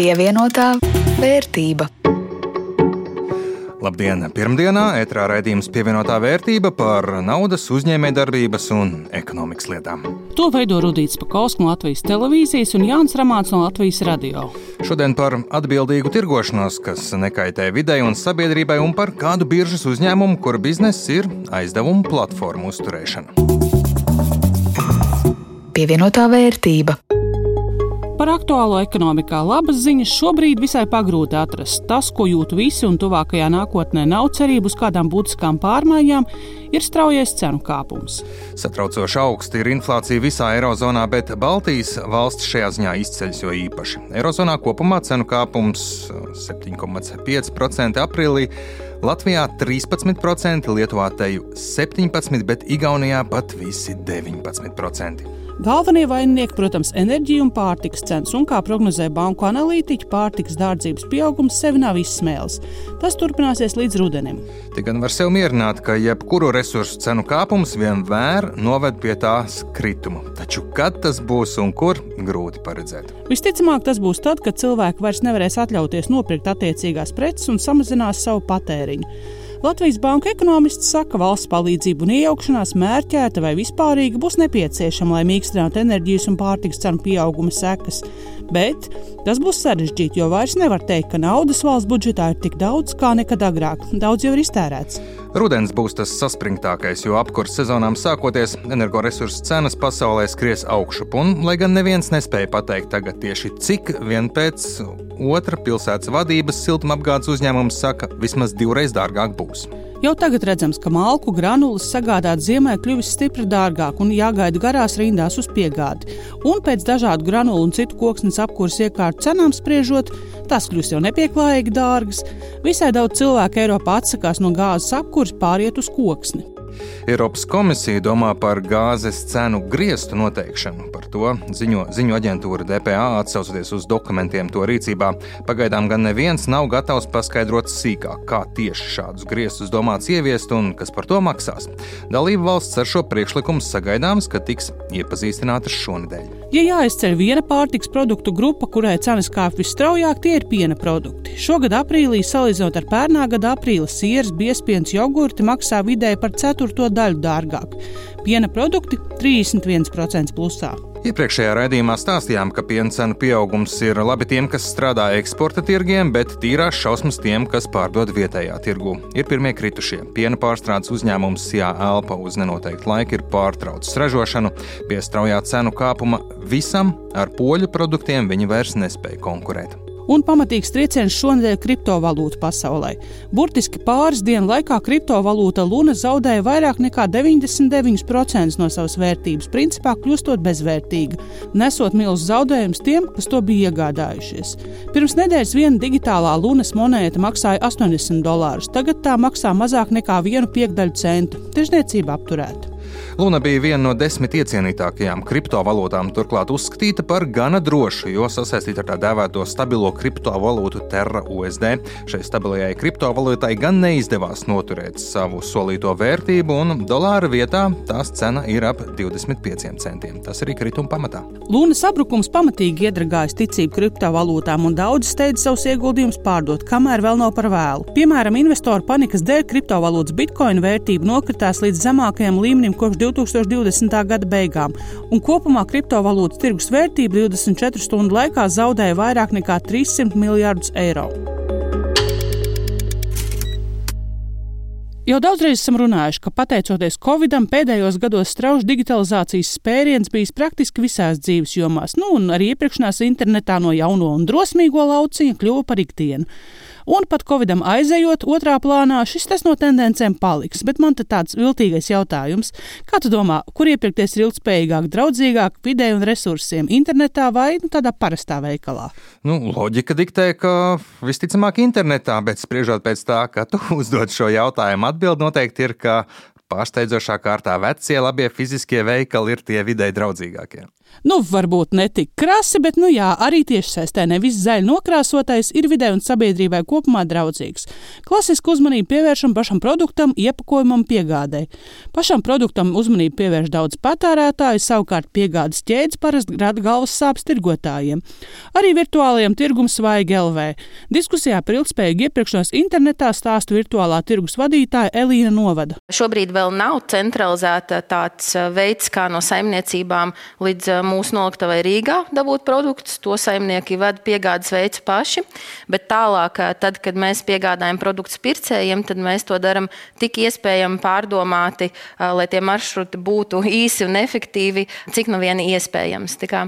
Pievienotā vērtība. Labdien! Pirmdienā ētrā raidījums pievienotā vērtība par naudas, uzņēmējdarbības un ekonomikas lietām. To veido Rudīts Pakausks no Latvijas televīzijas un Jānis Ramāns no Latvijas radio. Šodien par atbildīgu tirgošanos, kas nekaitē videi un sabiedrībai, un par kādu biržas uzņēmumu, kura biznesa ir aizdevumu platformu uzturēšana. Pievienotā vērtība. Par aktuālo ekonomikā labas ziņas šobrīd visai pagrūti atrast. Tas, ko jūt visi un tuvākajā nākotnē nav cerību uz kādām būtiskām pārmaiņām, ir straujais cenu kāpums. Satraucoši augsta ir inflācija visā Eirozonā, bet Baltijas valsts šajā ziņā izceļas jo īpaši. Eirozonā kopumā cenu kāpums 7,5% aprīlī. Latvijā 13%, Lietuvā teju 17%, bet Igaunijā pat visi 19%. Galvenie vaininieki, protams, enerģija un pārtikas cenas, un, kā prognozē banku analītiķi, pārtikas dārdzības pieaugums sevi nav izsmēlis. Tas turpināsies līdz rudenim. Tik gan var sev mierināt, ka jebkuru resursu cenu kāpums vienmēr noved pie tās krituma. Taču kad tas būs un kur, grūti paredzēt. Visticamāk, tas būs tad, kad cilvēki vairs nevarēs atļauties nopirkt attiecīgās preces un samazinās savu patēriņu. Latvijas Banka ekonomists saka, ka valsts palīdzība un iejaukšanās mērķēta vai vispārīga būs nepieciešama, lai mīkstinātu enerģijas un pārtikas cenu pieauguma sekas. Bet tas būs sarežģīti, jo vairs nevar teikt, ka naudas valsts budžetā ir tik daudz kā nekad agrāk. Daudz jau ir iztērēts. Rudens būs tas saspringtākais, jo apkurss sezonām sākoties, energoresursu cenas pasaulē skries augšup. Un, lai gan neviens nespēja pateikt tagad tieši cik, vien pēc otra pilsētas vadības siltumapgādes uzņēmums saka, vismaz divreiz dārgāk būs. Jau tagad redzams, ka malku granulas sagādāt ziemai kļuvis stipri dārgāk un jāgaida garās rindās uz piegādi. Un pēc dažādu granulu un citu koksnes apkurses iekārtu cenām spriežot, tās kļūst jau nepieklājīgi dārgas. Visai daudz cilvēku Eiropā atsakās no gāzes apkurses pāriet uz koksni. Eiropas komisija domā par gāzes cenu griestu noteikšanu. Par to ziņo, ziņo aģentūra DPA, atsaucoties uz dokumentiem to rīcībā. Pagaidām gan neviens nav gatavs paskaidrot sīkāk, kā tieši šādus griestus domāts ieviest un kas par to maksās. Dalību valsts ar šo priekšlikumu sagaidāms, ka tiks iepazīstinātas šonadēļ. Ja jāizceļ viena pārtiks produktu grupa, kurai cenas kāp visstraujāk, tie ir piena produkti. Šogad aprīlī, salīdzinot ar pērnā gada aprīli, sieras, biespiens, jogurti maksā vidēji par ceturto daļu dārgāk. Piena produkti 31% plusā. Iepriekšējā raidījumā stāstījām, ka piena cenu pieaugums ir labi tiem, kas strādā eksporta tirgiem, bet tīrās šausmas tiem, kas pārdod vietējā tirgu. Ir pirmie kritušie. Piena pārstrādes uzņēmums Sijā Elpa uz nenoteiktu laiku ir pārtraucis ražošanu. Pie straujā cenu kāpuma visam ar poļu produktiem viņi vairs nespēja konkurēt un pamatīgs trieciens šonadēļ kriptovalūtu pasaulē. Burtiski pāris dienu laikā kriptovalūta Luna zaudēja vairāk nekā 99% no savas vērtības, principā kļūstot bezvērtīga, nesot milzu zaudējumus tiem, kas to bija iegādājušies. Pirms nedēļas viena digitālā Lunas monēta maksāja 80 dolārus, tagad tā maksā mazāk nekā vienu piekdaļu centu. Tirzniecība apturēta. Luna bija viena no desmit iecienītākajām kriptovalūtām, turklāt uzskatīta par gana drošu, jo sasaistīta ar tā dēvēto stabilo kriptovalūtu Terra USD. Šai stabilajai kriptovalūtai gan neizdevās noturēt savu solīto vērtību, un dolāra vietā tās cena ir ap 25 centiem. Tas arī krituma pamatā. Luna sabrukums pamatīgi iedragājis ticību kriptovalūtām, un daudzi steidz savus ieguldījumus pārdot, kamēr vēl nav par vēlu. Piemēram, investoru panikas dēļ kriptovalūtas bitkoina vērtība nokritās līdz zemākajam līmenim kopš 20. 2020. gada beigām, un kopumā kriptovalūtas tirgus vērtība 24 stundu laikā zaudēja vairāk nekā 300 miljardus eiro. Jau daudzreiz esam runājuši, ka pateicoties Covidam, pēdējos gados strauji digitalizācijas spēriens bijis praktiski visās dzīves jomās, nu un arī iepirkšanās internetā no jauno un drosmīgo lauciņa kļuva par ikdienu. Un pat Covidam aizejot otrā plānā, šis tas no tendencēm paliks. Bet man te tāds viltīgais jautājums. Kā tu domā, kur iepirkties ir ilgspējīgāk, draudzīgāk videi un resursiem? Internetā vai nu, tādā parastā veikalā? Nu, loģika diktē, ka visticamāk internetā, bet spriežot pēc tā, ka tu uzdod šo jautājumu, atbild noteikti ir, ka pārsteidzošā kārtā vecie labie fiziskie veikali ir tie videi draudzīgākie. Nu, varbūt ne tik krasi, bet, nu jā, arī tiešsaistē nevis zaļi nokrāsotais ir vidē un sabiedrībai kopumā draudzīgs. Klasiski uzmanību pievēršam pašam produktam, iepakojumam, piegādē. Pašam produktam uzmanību pievērš daudz patērētāju, savukārt piegādes ķēdes parasti rada galvas sāpes tirgotājiem. Arī virtuālajiem tirgum svaigi LV. Diskusijā par ilgspējīgu iepirkšanos internetā stāsta virtuālā tirgus vadītāja Elīna Novada. Šobrīd vēl nav centralizēta tāds veids, kā no saimniecībām līdz mūsu noliktavai Rīgā dabūt produktus. To saimnieki ved piegādes veids paši. Bet tālāk, tad, kad mēs piegādājam produktus pircējiem, tad mēs to darām tik iespējami pārdomāti, lai tie maršruti būtu īsi un efektīvi, cik nu vien iespējams. Tā kā,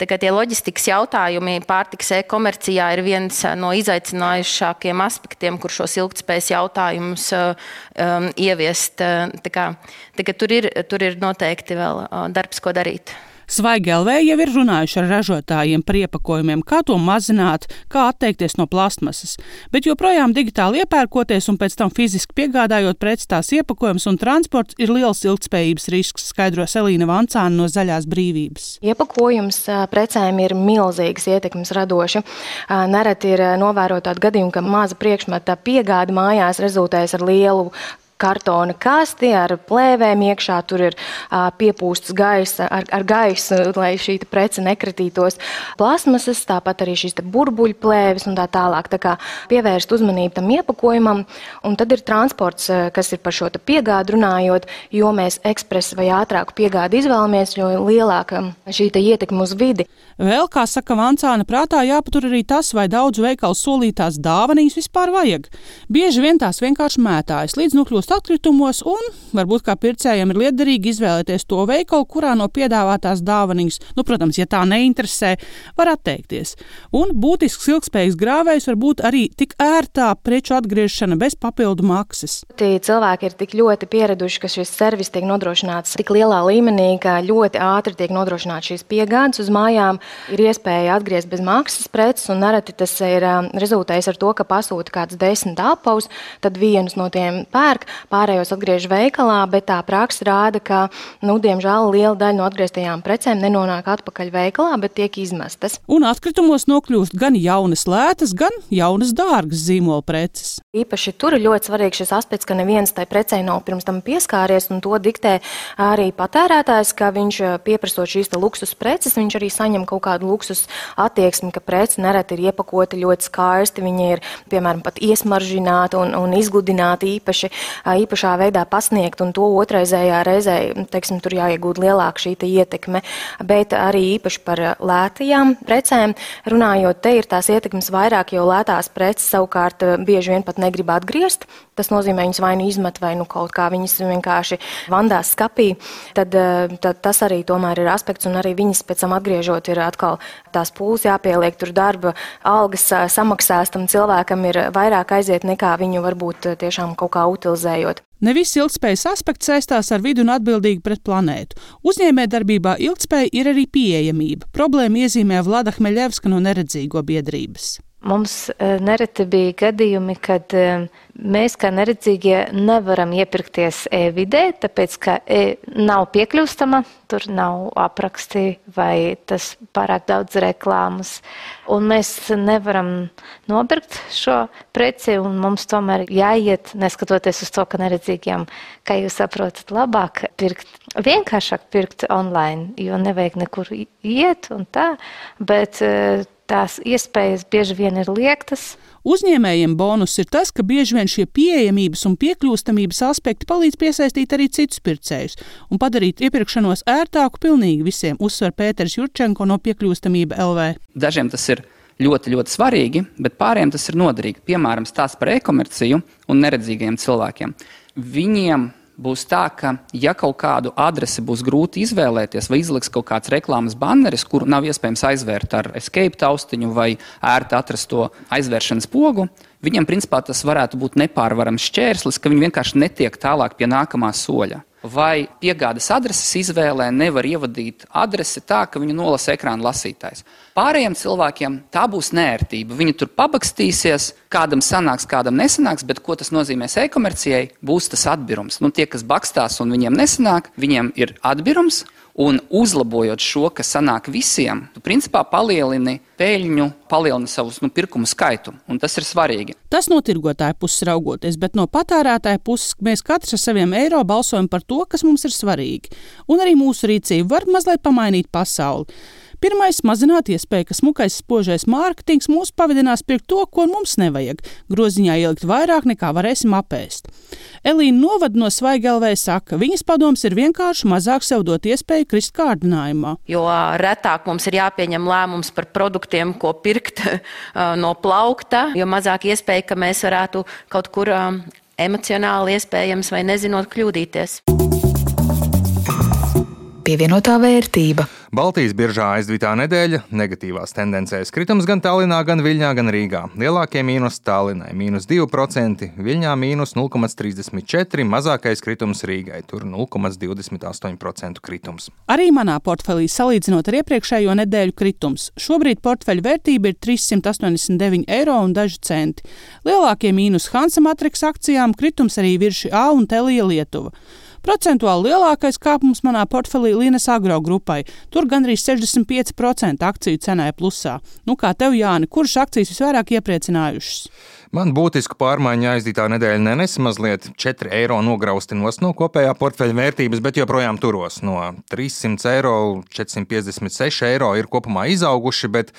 tā kā tie loģistikas jautājumi pārtiks e-komercijā ir viens no izaicinājušākiem aspektiem, kur šos ilgspējas jautājumus um, ieviest. Tā kā, tā kā tur, ir, tur ir noteikti vēl darbs, ko darīt. Svaigi LV jau ir runājuši ar ražotājiem par iepakojumiem, kā to mazināt, kā atteikties no plastmasas, bet joprojām digitāli iepērkoties un pēc tam fiziski piegādājot preces tās iepakojums un transports ir liels ilgspējības risks, skaidro Selīna Vancāna no Zaļās brīvības. Iepakojums precēm ir milzīgas ietekmes radoši. Nereti ir novērot tādu gadījumu, ka maza priekšmeta piegāde mājās rezultējas ar lielu kartona kasti ar plēvēm iekšā. Tur ir uh, piepūsts gaisa ar, ar gaisu, lai šī prece nekritītos. Plasmasas, tāpat arī šīs burbuļu plēves un tā tālāk. Tā kā pievērst uzmanību tam iepakojumam, un tad ir transports, kas ir par šo piegādu runājot, jo mēs ekspresu vai ātrāku piegādi izvēlamies, jo lielāka šī ietekme uz vidi. Vēl, kā saka Vancāna, prātā jāpatur arī tas, vai daudz veikalu solītās dāvanas vispār vajag. Bieži vien tās vienkārši mētājas, līdz nokļūst atkritumos, un varbūt kā pircējiem ir liederīgi izvēlēties to veikalu, kurā no piedāvātās dāvanas, nu, protams, ja tā neinteresē, var atteikties. Un būtisks ilgspējīgs grāvējs var būt arī tik ērtā preču atgriešana bez papildu maksas. Tie cilvēki ir tik ļoti pieraduši, ka šis servis tiek nodrošināts tik lielā līmenī, ka ļoti ātri tiek nodrošināts šīs piegādes uz mājām ir iespēja atgriezt bez maksas preces, un nereti tas ir um, rezultējis ar to, ka pasūta kāds desmit apavus, tad vienus no tiem pērk, pārējos atgriež veikalā, bet tā praksa rāda, ka, nu, diemžēl, liela daļa no atgrieztajām precēm nenonāk atpakaļ veikalā, bet tiek izmestas. Un atkritumos nokļūst gan jaunas lētas, gan jaunas dārgas zīmola preces. Īpaši tur ir ļoti svarīgs šis aspekts, ka neviens tai precei nav pirms tam pieskāries, un to diktē arī patērētājs, ka viņš pieprasot šīs luksus preces, viņš arī saņem kaut kādu luksus attieksmi, ka preci nereti ir iepakoti ļoti skaisti, viņi ir, piemēram, pat iesmaržināti un, un izgludināti īpaši, īpašā veidā pasniegt, un to otraizējā reizē, teiksim, tur jāiegūt lielāka šī ietekme, bet arī īpaši par lētajām precēm runājot, te ir tās ietekmes vairāk, jo lētās preces savukārt bieži vien pat negrib atgriezt. Tas nozīmē, viņas vai nu izmet, vai nu kaut kā viņas vienkārši vandās skapī. Tad, tad tas arī tomēr ir aspekts, un arī viņas pēc tam atgriežot ir atkal tās pūles jāpieliek, tur darba algas samaksās tam cilvēkam ir vairāk aiziet nekā viņu varbūt tiešām kaut kā utilizējot. Ne viss ilgspējas aspekts saistās ar vidi un atbildīgi pret planētu. Uzņēmējdarbībā ilgspēja ir arī pieejamība. Problēma iezīmē Vlada Hmeļevska no neredzīgo biedrības. Mums nereti bija gadījumi, kad mēs, kā neredzīgie, nevaram iepirkties e-vidē, tāpēc, ka e nav piekļūstama, tur nav apraksti vai tas pārāk daudz reklāmas. Un mēs nevaram nopirkt šo preci, un mums tomēr jāiet, neskatoties uz to, ka neredzīgiem, kā jūs saprotat, labāk pirkt. Vienkāršāk pirkt online, jo nevajag nekur iet un tā, bet tās iespējas bieži vien ir liektas. Uzņēmējiem bonus ir tas, ka bieži vien šie pieejamības un piekļūstamības aspekti palīdz piesaistīt arī citus pircējus un padarīt iepirkšanos ērtāku pilnīgi visiem, uzsver Pēters Jurčenko no piekļūstamība LV. Dažiem tas ir ļoti, ļoti svarīgi, bet pārējiem tas ir noderīgi. Piemēram, stāsts par e-komerciju un neredzīgajiem cilvēkiem. Viņiem būs tā, ka, ja kaut kādu adresi būs grūti izvēlēties, vai izliks kaut kāds reklāmas banneris, kuru nav iespējams aizvērt ar escape taustiņu vai ērti atrast to aizvēršanas pogu, viņiem principā tas varētu būt nepārvarams šķērslis, ka viņi vienkārši netiek tālāk pie nākamā soļa vai piegādes adreses izvēlē nevar ievadīt adresi tā, ka viņu nolasa ekrāna lasītājs. Pārējiem cilvēkiem tā būs nērtība. Viņi tur pabakstīsies, kādam sanāks, kādam nesanāks, bet ko tas nozīmēs e-komercijai, būs tas atbirums. Nu, tie, kas bakstās un viņiem nesanāk, viņiem ir atbirums, Un uzlabojot šo, kas sanāk visiem, tu principā palielini peļņu, palielini savus nu, pirkumu skaitu, un tas ir svarīgi. Tas no tirgotāja puses raugoties, bet no patērētāja puses mēs katrs ar saviem eiro balsojam par to, kas mums ir svarīgi. Un arī mūsu rīcība var mazliet pamainīt pasauli. Pirmais - mazināt iespēju, ka smukais spožais mārketings mūs pavadinās pirkt to, ko mums nevajag, groziņā ielikt vairāk nekā varēsim apēst. Elīna Novada no Svaigelvē saka, viņas padoms ir vienkārši mazāk sev dot iespēju krist kārdinājumā. Jo retāk mums ir jāpieņem lēmums par produktiem, ko pirkt no plaukta, jo mazāk iespēja, ka mēs varētu kaut kur emocionāli iespējams vai nezinot kļūdīties pievienotā vērtība. Baltijas biržā aizdvītā nedēļa negatīvās tendencēs. Kritums gan Tallinā, gan Viļņā, gan Rīgā. Lielākie mīnus Tallinai - mīnus 2%, Viļņā - mīnus 0,34%, mazākais kritums Rīgai - tur 0,28% kritums. Arī manā portfelī salīdzinot ar iepriekšējo nedēļu kritums. Šobrīd portfeļa vērtība ir 389 eiro un daži centi. Lielākie mīnus Hansa matriks akcijām, kritums arī virši A un Telija Lietuva. Procentuāli lielākais kāpums manā portfelī Līnes agro grupai. Tur gandrīz 65% akciju cenai plusā. Nu, kā tev, Jāni, kuras akcijas visvairāk iepriecinājušas? Man būtisku pārmaiņu aizdītā nedēļa nenes mazliet 4 eiro nograustinos no kopējā portfeļa vērtības, bet joprojām turos. No 300 eiro 456 eiro ir kopumā izauguši, bet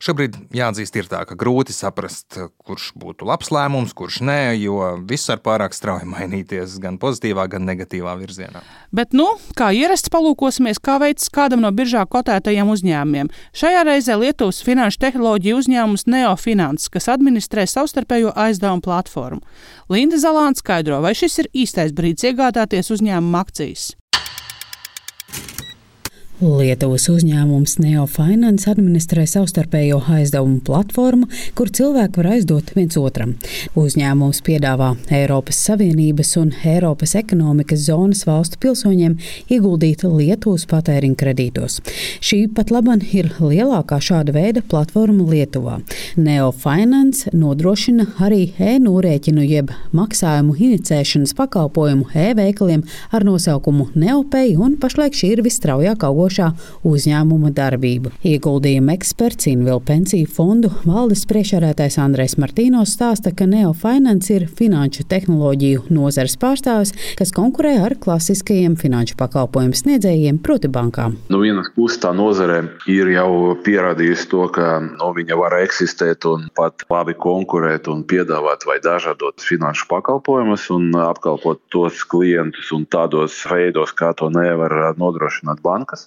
Šobrīd jāatzīst, ir tā, ka grūti saprast, kurš būtu labs lēmums, kurš nē, jo viss var pārāk strauji mainīties gan pozitīvā, gan negatīvā virzienā. Bet, nu, kā ierasts, palūkosimies, kā veids kādam no biržā kotētajiem uzņēmumiem. Šajā reizē Lietuvas finanšu tehnoloģiju uzņēmums Neofinans, kas administrē savstarpējo aizdevumu platformu. Linda Zalāns skaidro, vai šis ir īstais brīdis iegādāties uzņēmuma akcijas. Lietuvas uzņēmums Neofinance administrē savstarpējo aizdevumu platformu, kur cilvēki var aizdot viens otram. Uzņēmums piedāvā Eiropas Savienības un Eiropas ekonomikas zonas valstu pilsoņiem ieguldīt Lietuvas patēriņa kredītos. Šī pat laban ir lielākā šāda veida platforma Lietuvā. Neofinance nodrošina arī e-nūrēķinu jeb maksājumu inicēšanas pakalpojumu e-veikaliem ar nosaukumu Neopay, un pašlaik šī ir visstraujāk augoša ilgstošā uzņēmuma darbību. Ieguldījuma eksperts Invilu pensiju fondu valdes priekšsēdētājs Andrēs Martīnos stāsta, ka Neofinance ir finanšu tehnoloģiju nozares pārstāvis, kas konkurē ar klasiskajiem finanšu pakalpojumu sniedzējiem, proti bankām. No vienas puses tā nozare ir jau pierādījusi to, ka no viņa var eksistēt un pat labi konkurēt un piedāvāt vai dažādot finanšu pakalpojumus un apkalpot tos klientus un tādos veidos, kā to nevar nodrošināt bankas.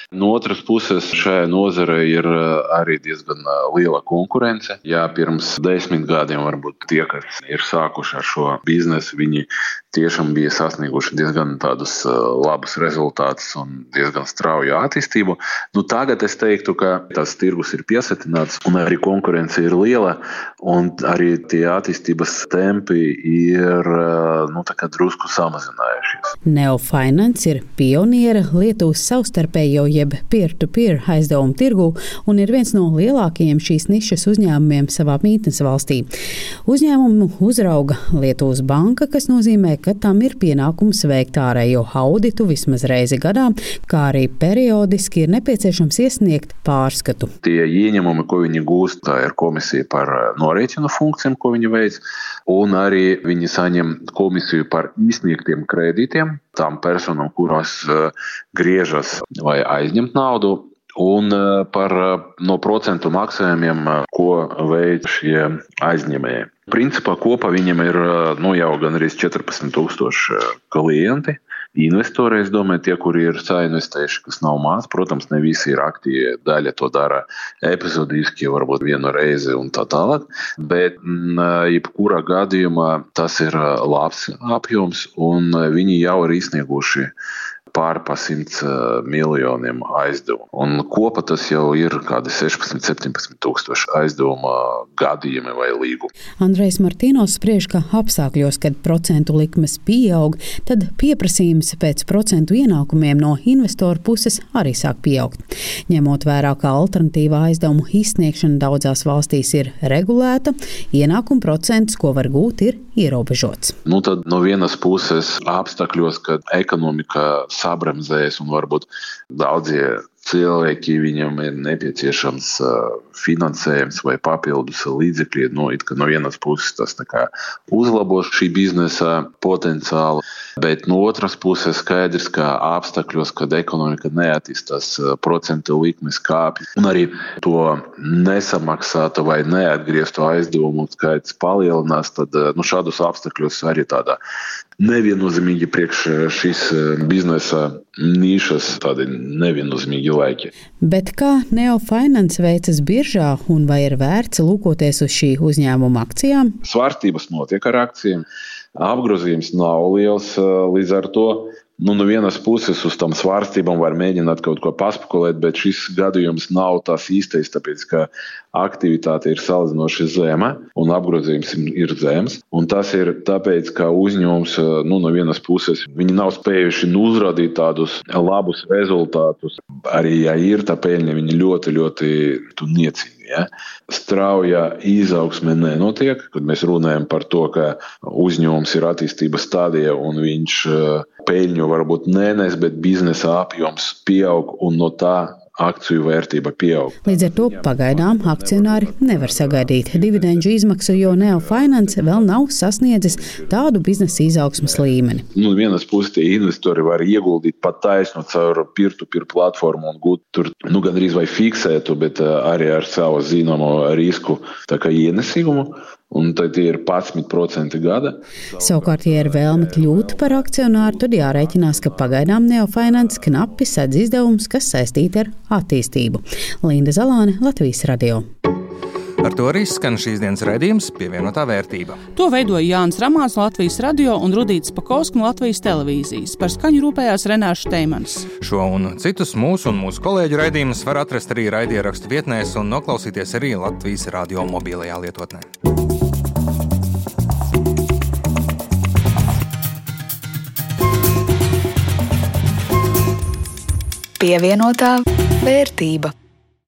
No otras puses, šajā nozarē ir eh, arī diezgan eh, liela konkurence. Jā, pirms desmit gadiem varbūt tie, kas ir sākuši ar šo biznesu, viņi tiešām bija sasnieguši diezgan tādus eh, labus rezultātus un diezgan strauju attīstību. Nu, tagad es teiktu, ka tas tirgus ir piesatināts un arī konkurence ir liela, un arī tie attīstības tempi ir nu, drusku samazinājušies. Neofinance ir pioniera Lietuvas savstarpējo jeb peer-to-peer -peer aizdevumu tirgu un ir viens no lielākajiem šīs nišas uzņēmumiem savā mītnes valstī. Uzņēmumu uzrauga Lietuvas banka, kas nozīmē, ka tam ir pienākums veikt ārējo auditu vismaz reizi gadā, kā arī periodiski ir nepieciešams iesniegt pārskatu. Tie ieņēmumi, ko viņi gūst, tā ir komisija par norēķinu funkcijām, ko viņi veic, un arī viņi saņem komisiju par izsniegtiem kredītiem tām personām, kurās griežas vai aizņemt naudu. Un par no procentu maksājumiem, ko veic šie aizņēmēji. Principā kopā viņam ir nu, jau gan arī 14,000 klienti. Investori, es domāju, tie, kuri ir sainvestējuši, kas nav maz, protams, ne visi ir aktīvi. Daļa to dara epizodiski, varbūt vienu reizi un tā tālāk. Bet, jebkurā gadījumā, tas ir labs apjoms, un viņi jau ir izsnieguši pāri pa 100 miljoniem aizdevumu. Un kopā tas jau ir kādi 16, 17 tūkstoši aizdevuma gadījumi vai līgumi. Andrejs Martīnos spriež, ka apstākļos, kad procentu likmes pieaug, tad pieprasījums pēc procentu ienākumiem no investoru puses arī sāk pieaugt. Ņemot vērā, ka alternatīvā aizdevumu izsniegšana daudzās valstīs ir regulēta, ienākuma procents, ko var gūt, ir ierobežots. Nu, tad no vienas puses apstākļos, kad ekonomika sabremzēs un varbūt daudzie cilvēki, viņam ir nepieciešams finansējums vai papildus līdzekļi. No, no vienas puses tas uzlabos šī biznesa potenciālu, bet no otras puses skaidrs, ka apstākļos, kad ekonomika neattīstās, procentu likmes kāpj un arī to nesamaksātu vai neatgrieztu aizdevumu skaits palielinās, tad nu, šādos apstākļos arī tādā neviennozīmīgi priekš šīs biznesa nišas, tādi neviennozīmīgi laiki. Bet kā Neofinance veicas biržā un vai ir vērts lūkoties uz šī uzņēmuma akcijām? Svārstības notiek ar akcijiem. Apgrozījums nav liels līdz ar to nu, no vienas puses uz tām svārstībām var mēģināt kaut ko paspekulēt, bet šis gadījums nav tas īstais, tāpēc ka aktivitāte ir salīdzinoši zema un apgrozījums ir zems. Un tas ir tāpēc, ka uzņēmums nu, no vienas puses nav spējuši nu, uzrādīt tādus labus rezultātus. Arī ja ir tā peļņa, viņi ļoti, ļoti niecīgi. Ja? Strauja izaugsme nenotiek, kad mēs runājam par to, ka uzņēmums ir attīstības stadijā un viņš peļņu varbūt nenes, bet biznesa apjoms pieaug un no tā akciju vērtība pieaug. Līdz ar to pagaidām akcionāri nevar sagaidīt dividendžu izmaksu, jo Neofinance vēl nav sasniedzis tādu biznesa izaugsmas līmeni. Nu, vienas puses tie investori var ieguldīt pat taisnu caur peer-to-peer platformu un gūt tur nu, gandrīz vai fiksētu, bet arī ar savu zināmo risku ienesīgumu un tad ir 11% gada. Savukārt, ja ir vēlme kļūt par akcionāru, tad jārēķinās, ka pagaidām Neofinance knapi sedz izdevumus, kas saistīti ar attīstību. Linda Zalāne, Latvijas radio. Ar to arī skan šīs dienas raidījums pievienotā vērtība. To veidoja Jānis Ramāns Latvijas radio un Rudīts Pakausks no Latvijas televīzijas. Par skaņu rūpējās Renāša Teimans. Šo un citus mūsu un mūsu kolēģu raidījumus var atrast arī raidierakstu vietnēs un noklausīties arī Latvijas radio mobilajā lietotnē. Pievienotā vērtība.